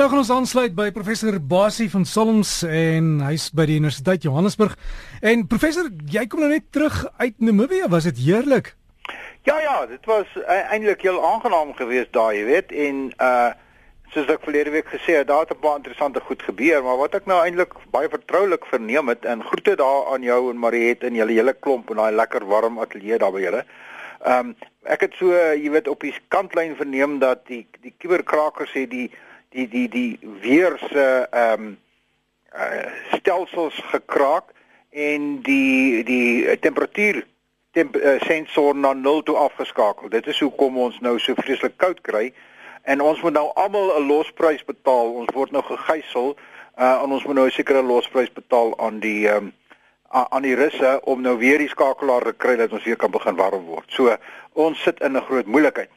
Nou gaan ons aansluit by professor Basie van Solms en hy's by die Universiteit Johannesburg. En professor, jy kom nou net terug uit Namibië, was dit heerlik? Ja ja, dit was uh, eintlik heel aangenaam geweest daar, jy weet, en uh soos ek verlede week gesê het, daar het 'n paar interessante goed gebeur, maar wat ek nou eintlik baie vertroulik verneem het en groete daar aan jou en Mariet en julle hele klomp en daai lekker warm ateljee daar by julle. Ehm um, ek het so, jy weet, op die kantlyn verneem dat die die kuberkrakers sê die die die die weer se ehm um, uh, stelsels gekraak en die die temperatuur temp, uh, sensor na 0 toe afgeskakel. Dit is hoekom ons nou so vreeslik koud kry en ons moet nou almal 'n losprys betaal. Ons word nou gegijsel uh, en ons moet nou 'n sekere losprys betaal aan die ehm um, aan die russe om nou weer die skakelaar te kry dat ons weer kan begin warm word. So ons sit in 'n groot moeilikheid.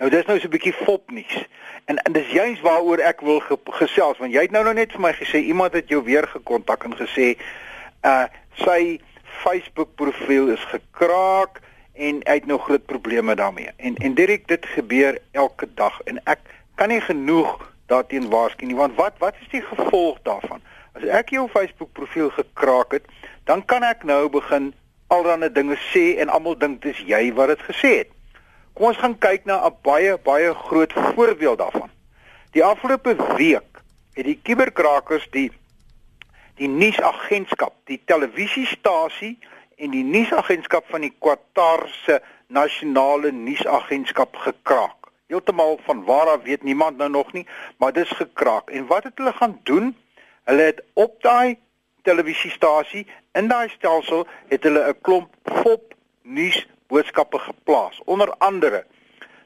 Nou dis nou so 'n bietjie fopnuus. En en dis juist waaroor ek wil ge, gesels want jy het nou nou net vir my gesê iemand het jou weer gekontak en gesê uh sy Facebook profiel is gekraak en hy het nou groot probleme daarmee. En en direk dit gebeur elke dag en ek kan nie genoeg daarteen waarsku nie want wat wat is die gevolg daarvan? As ek jou Facebook profiel gekraak het, dan kan ek nou begin allerlei dinge sê en almal dink dis jy wat dit gesê het. Kom ons gaan kyk na 'n baie baie groot voorbeeld daarvan. Die afgelope week het die kuberkrakers die die nuusagentskap, die televisiestasie en die nuusagentskap van die Qatar se nasionale nuusagentskap gekraak. Heeltemal van waar af weet niemand nou nog nie, maar dis gekraak. En wat het hulle gaan doen? Hulle het op daai televisiestasie in daai stelsel het hulle 'n klomp fop nuus boodskappe geplaas. Onder andere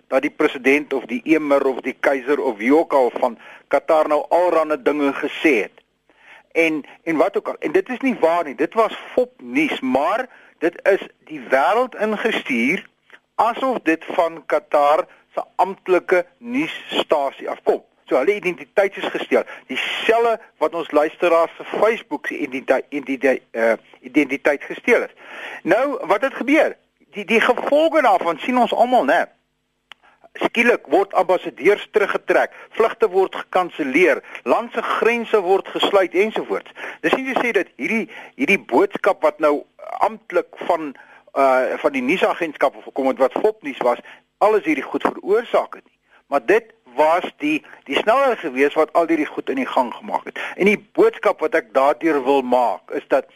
dat die president of die emir of die keiser of wie ook al van Qatar nou alrande dinge gesê het. En en wat ook al. En dit is nie waar nie. Dit was fop nuus maar dit is die wêreld ingestuur asof dit van Qatar se amptelike nuusstasie afkom. So hulle identiteit is gesteel. Dieselfde wat ons luisteraars se Facebook se identiteit identiteit, uh, identiteit gesteel is nou wat het gebeur die die gevolge daarvan sien ons almal né skielik word ambassadeurs teruggetrek, vlugte word gekanselleer, land se grense word gesluit ensovoorts. Dis nie te sê dat hierdie hierdie boodskap wat nou amptelik van uh van die nuusagentskap gekom het wat fopnuus was, alles hierdie goed veroorsaak het nie. Maar dit was die die snelheid gewees wat al hierdie goed in die gang gemaak het. En die boodskap wat ek daardeur wil maak is dat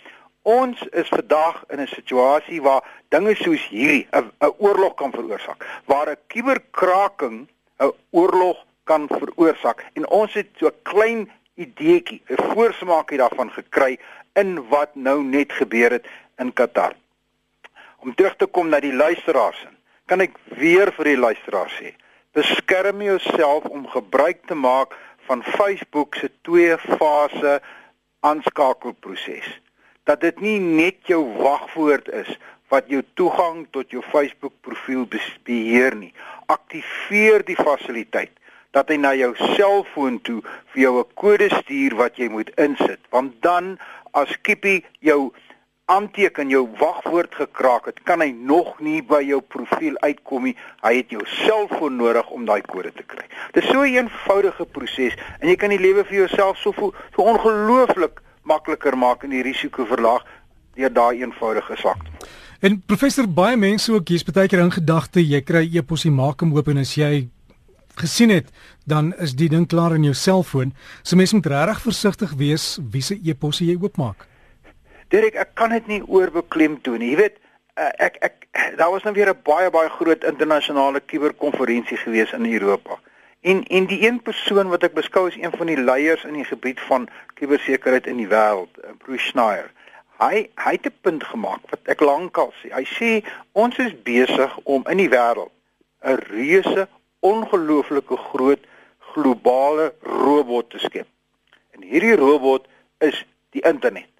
Ons is vandag in 'n situasie waar dinge soos hierdie 'n oorlog kan veroorsaak, waar 'n kuberkraking 'n oorlog kan veroorsaak en ons het so 'n klein ideetjie, 'n voorsmaakie daarvan gekry in wat nou net gebeur het in Qatar. Om terug te kom na die luisteraars, kan ek weer vir die luisteraars sê, beskerm jouself om gebruik te maak van Facebook se twee fase aanskakelproses dat dit nie net jou wagwoord is wat jou toegang tot jou Facebook profiel beheer nie. Aktiveer die fasiliteit dat hy na jou selfoon toe vir jou 'n kode stuur wat jy moet insit. Want dan as Kippie jou aanteken jou wagwoord gekraak het, kan hy nog nie by jou profiel uitkom nie. Hy het jou selfoon nodig om daai kode te kry. Dit is so 'n eenvoudige proses en jy kan die lewe vir jouself so so ongelooflik makliker maak en die risiko verlaag deur daai eenvoudige sak. En professor baie mense ook hier's baie keer in gedagte jy kry e-posie maak hom oop en as jy gesien het dan is die ding klaar in jou selfoon. So mense moet regtig versigtig wees wie se e-posie jy oopmaak. Derek, ek kan dit nie oorbeklem doen nie. Jy weet, eh, ek ek daar was nou weer 'n baie baie groot internasionale kuberkonferensie gewees in Europa. En en die een persoon wat ek beskou as een van die leiers in die gebied van kubersekerheid in die wêreld, eh, Bruce Schneier. Hy hy het 'n punt gemaak wat ek lankal sê. Hy sê ons is besig om in die wêreld 'n reuse ongelooflike groot globale robot te skep. En hierdie robot is die internet.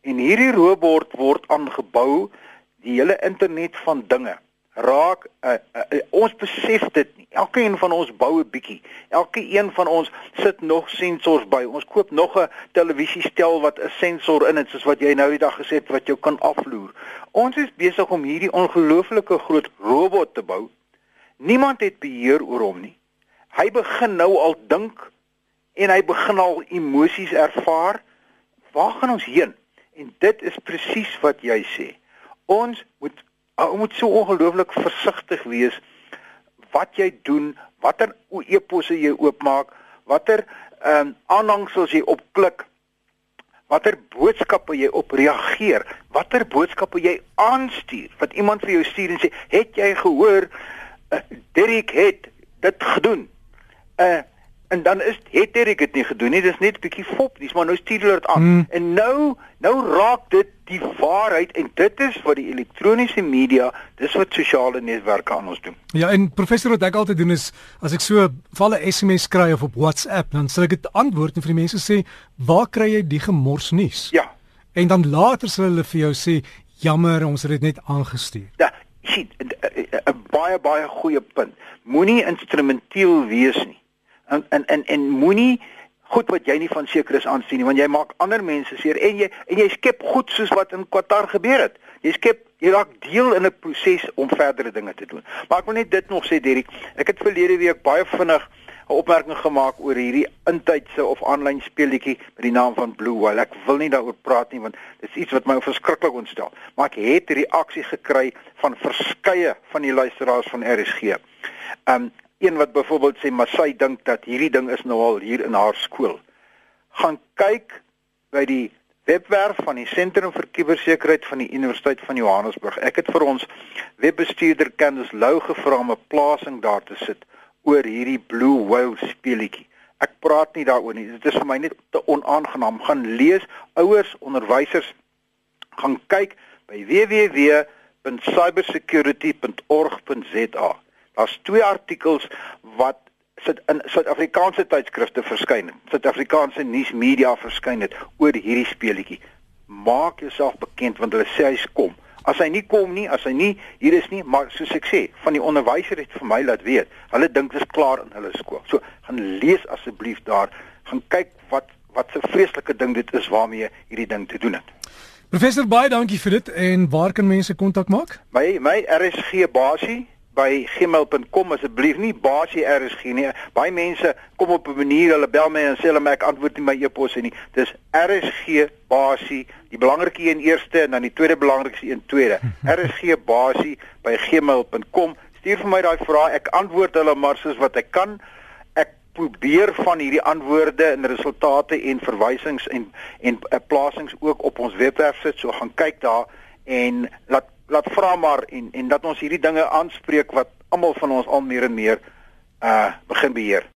En hierdie robot word aangebou die hele internet van dinge raak uh, uh, uh, ons besef dit nie. Elkeen van ons bou 'n bietjie. Elke een van ons sit nog sensors by. Ons koop nog 'n televisiestel wat 'n sensor in het soos wat jy nou die dag gesê het wat jou kan afloer. Ons is besig om hierdie ongelooflike groot robot te bou. Niemand het beheer oor hom nie. Hy begin nou al dink en hy begin al emosies ervaar. Waar gaan ons heen? En dit is presies wat jy sê. Ons moet ons moet so ongelooflik versigtig wees wat jy doen, watter e-posse jy oopmaak, watter ehm um, aanhangsels jy opklik, watter boodskappe jy op reageer, watter boodskappe jy aanstuur. Wat iemand vir jou stuur en sê, "Het jy gehoor uh, Derek het dit gedoen?" Uh en dan is het Derek dit nie gedoen nie. Dis net 'n bietjie fop, dis maar nou stuur hulle dit aan. Hmm. En nou nou raak dit die waarheid en dit is wat die elektroniese media, dis wat sosiale netwerke aan ons doen. Ja, en professor wat ek altyd doen is as ek so valle SMS kry of op WhatsApp, dan sal ek dit antwoord en vir die mense sê, "Waar kry jy die gemors nuus?" Ja. En dan later sal hulle vir jou sê, "Jammer, ons het dit net aangestuur." Ja, sien, 'n baie baie goeie punt. Moenie instrumenteel wees nie en en en, en moenie goed wat jy nie van seker is aansien nie want jy maak ander mense seer en jy en jy skep goed soos wat in Qatar gebeur het. Jy skep jy raak deel in 'n proses om verdere dinge te doen. Maar ek wil net dit nog sê Derek, ek het verlede week baie vinnig 'n opmerking gemaak oor hierdie intydse of aanlyn speletjie met die naam van Blue Whale. Ek wil nie daaroor praat nie want dit is iets wat my verskriklik ontstel. Maar ek het reaksie gekry van verskeie van die luisteraars van RSG. Um een wat byvoorbeeld sê maar sy dink dat hierdie ding is nou al hier in haar skool. Gaan kyk by die webwerf van die Sentrum vir Kubersekuriteit van die Universiteit van Johannesburg. Ek het vir ons webbestuurder Candice Lou gevra om 'n plasing daar te sit oor hierdie Blue Whale speletjie. Ek praat nie daaroor nie. Dit is vir my net te onaangenaam. Gaan lees ouers, onderwysers gaan kyk by www.cybersecurity.org.za. Daar's twee artikels wat sit in Suid-Afrikaanse tydskrifte verskyn het. Suid-Afrikaanse nuusmedia verskyn het oor hierdie speletjie. Maak jouself bekend want hulle sê hy's kom. As hy nie kom nie, as hy nie hier is nie, maar soos ek sê, van die onderwyser het vir my laat weet, hulle dink dit is klaar in hulle skool. So, gaan lees asseblief daar, gaan kyk wat wat 'n vreeslike ding dit is waarmee hierdie ding te doen het. Professor baie dankie vir dit en waar kan mense kontak maak? My my RSG basie by gmail.com asseblief nie basie RSG nie. Baie mense kom op 'n manier, hulle bel my en sê hulle ek antwoord nie my e-posse nie. Dis RSG basie, die belangrike een eerste en dan die tweede belangrikste een tweede. RSG basie by gmail.com. Stuur vir my daai vrae, ek antwoord hulle maar soos wat ek kan. Ek probeer van hierdie antwoorde en resultate en verwysings en en uh, plasings ook op ons webwerf sit, so gaan kyk daar en laat laat vra maar en en dat ons hierdie dinge aanspreek wat almal van ons al meer en meer uh begin beheer.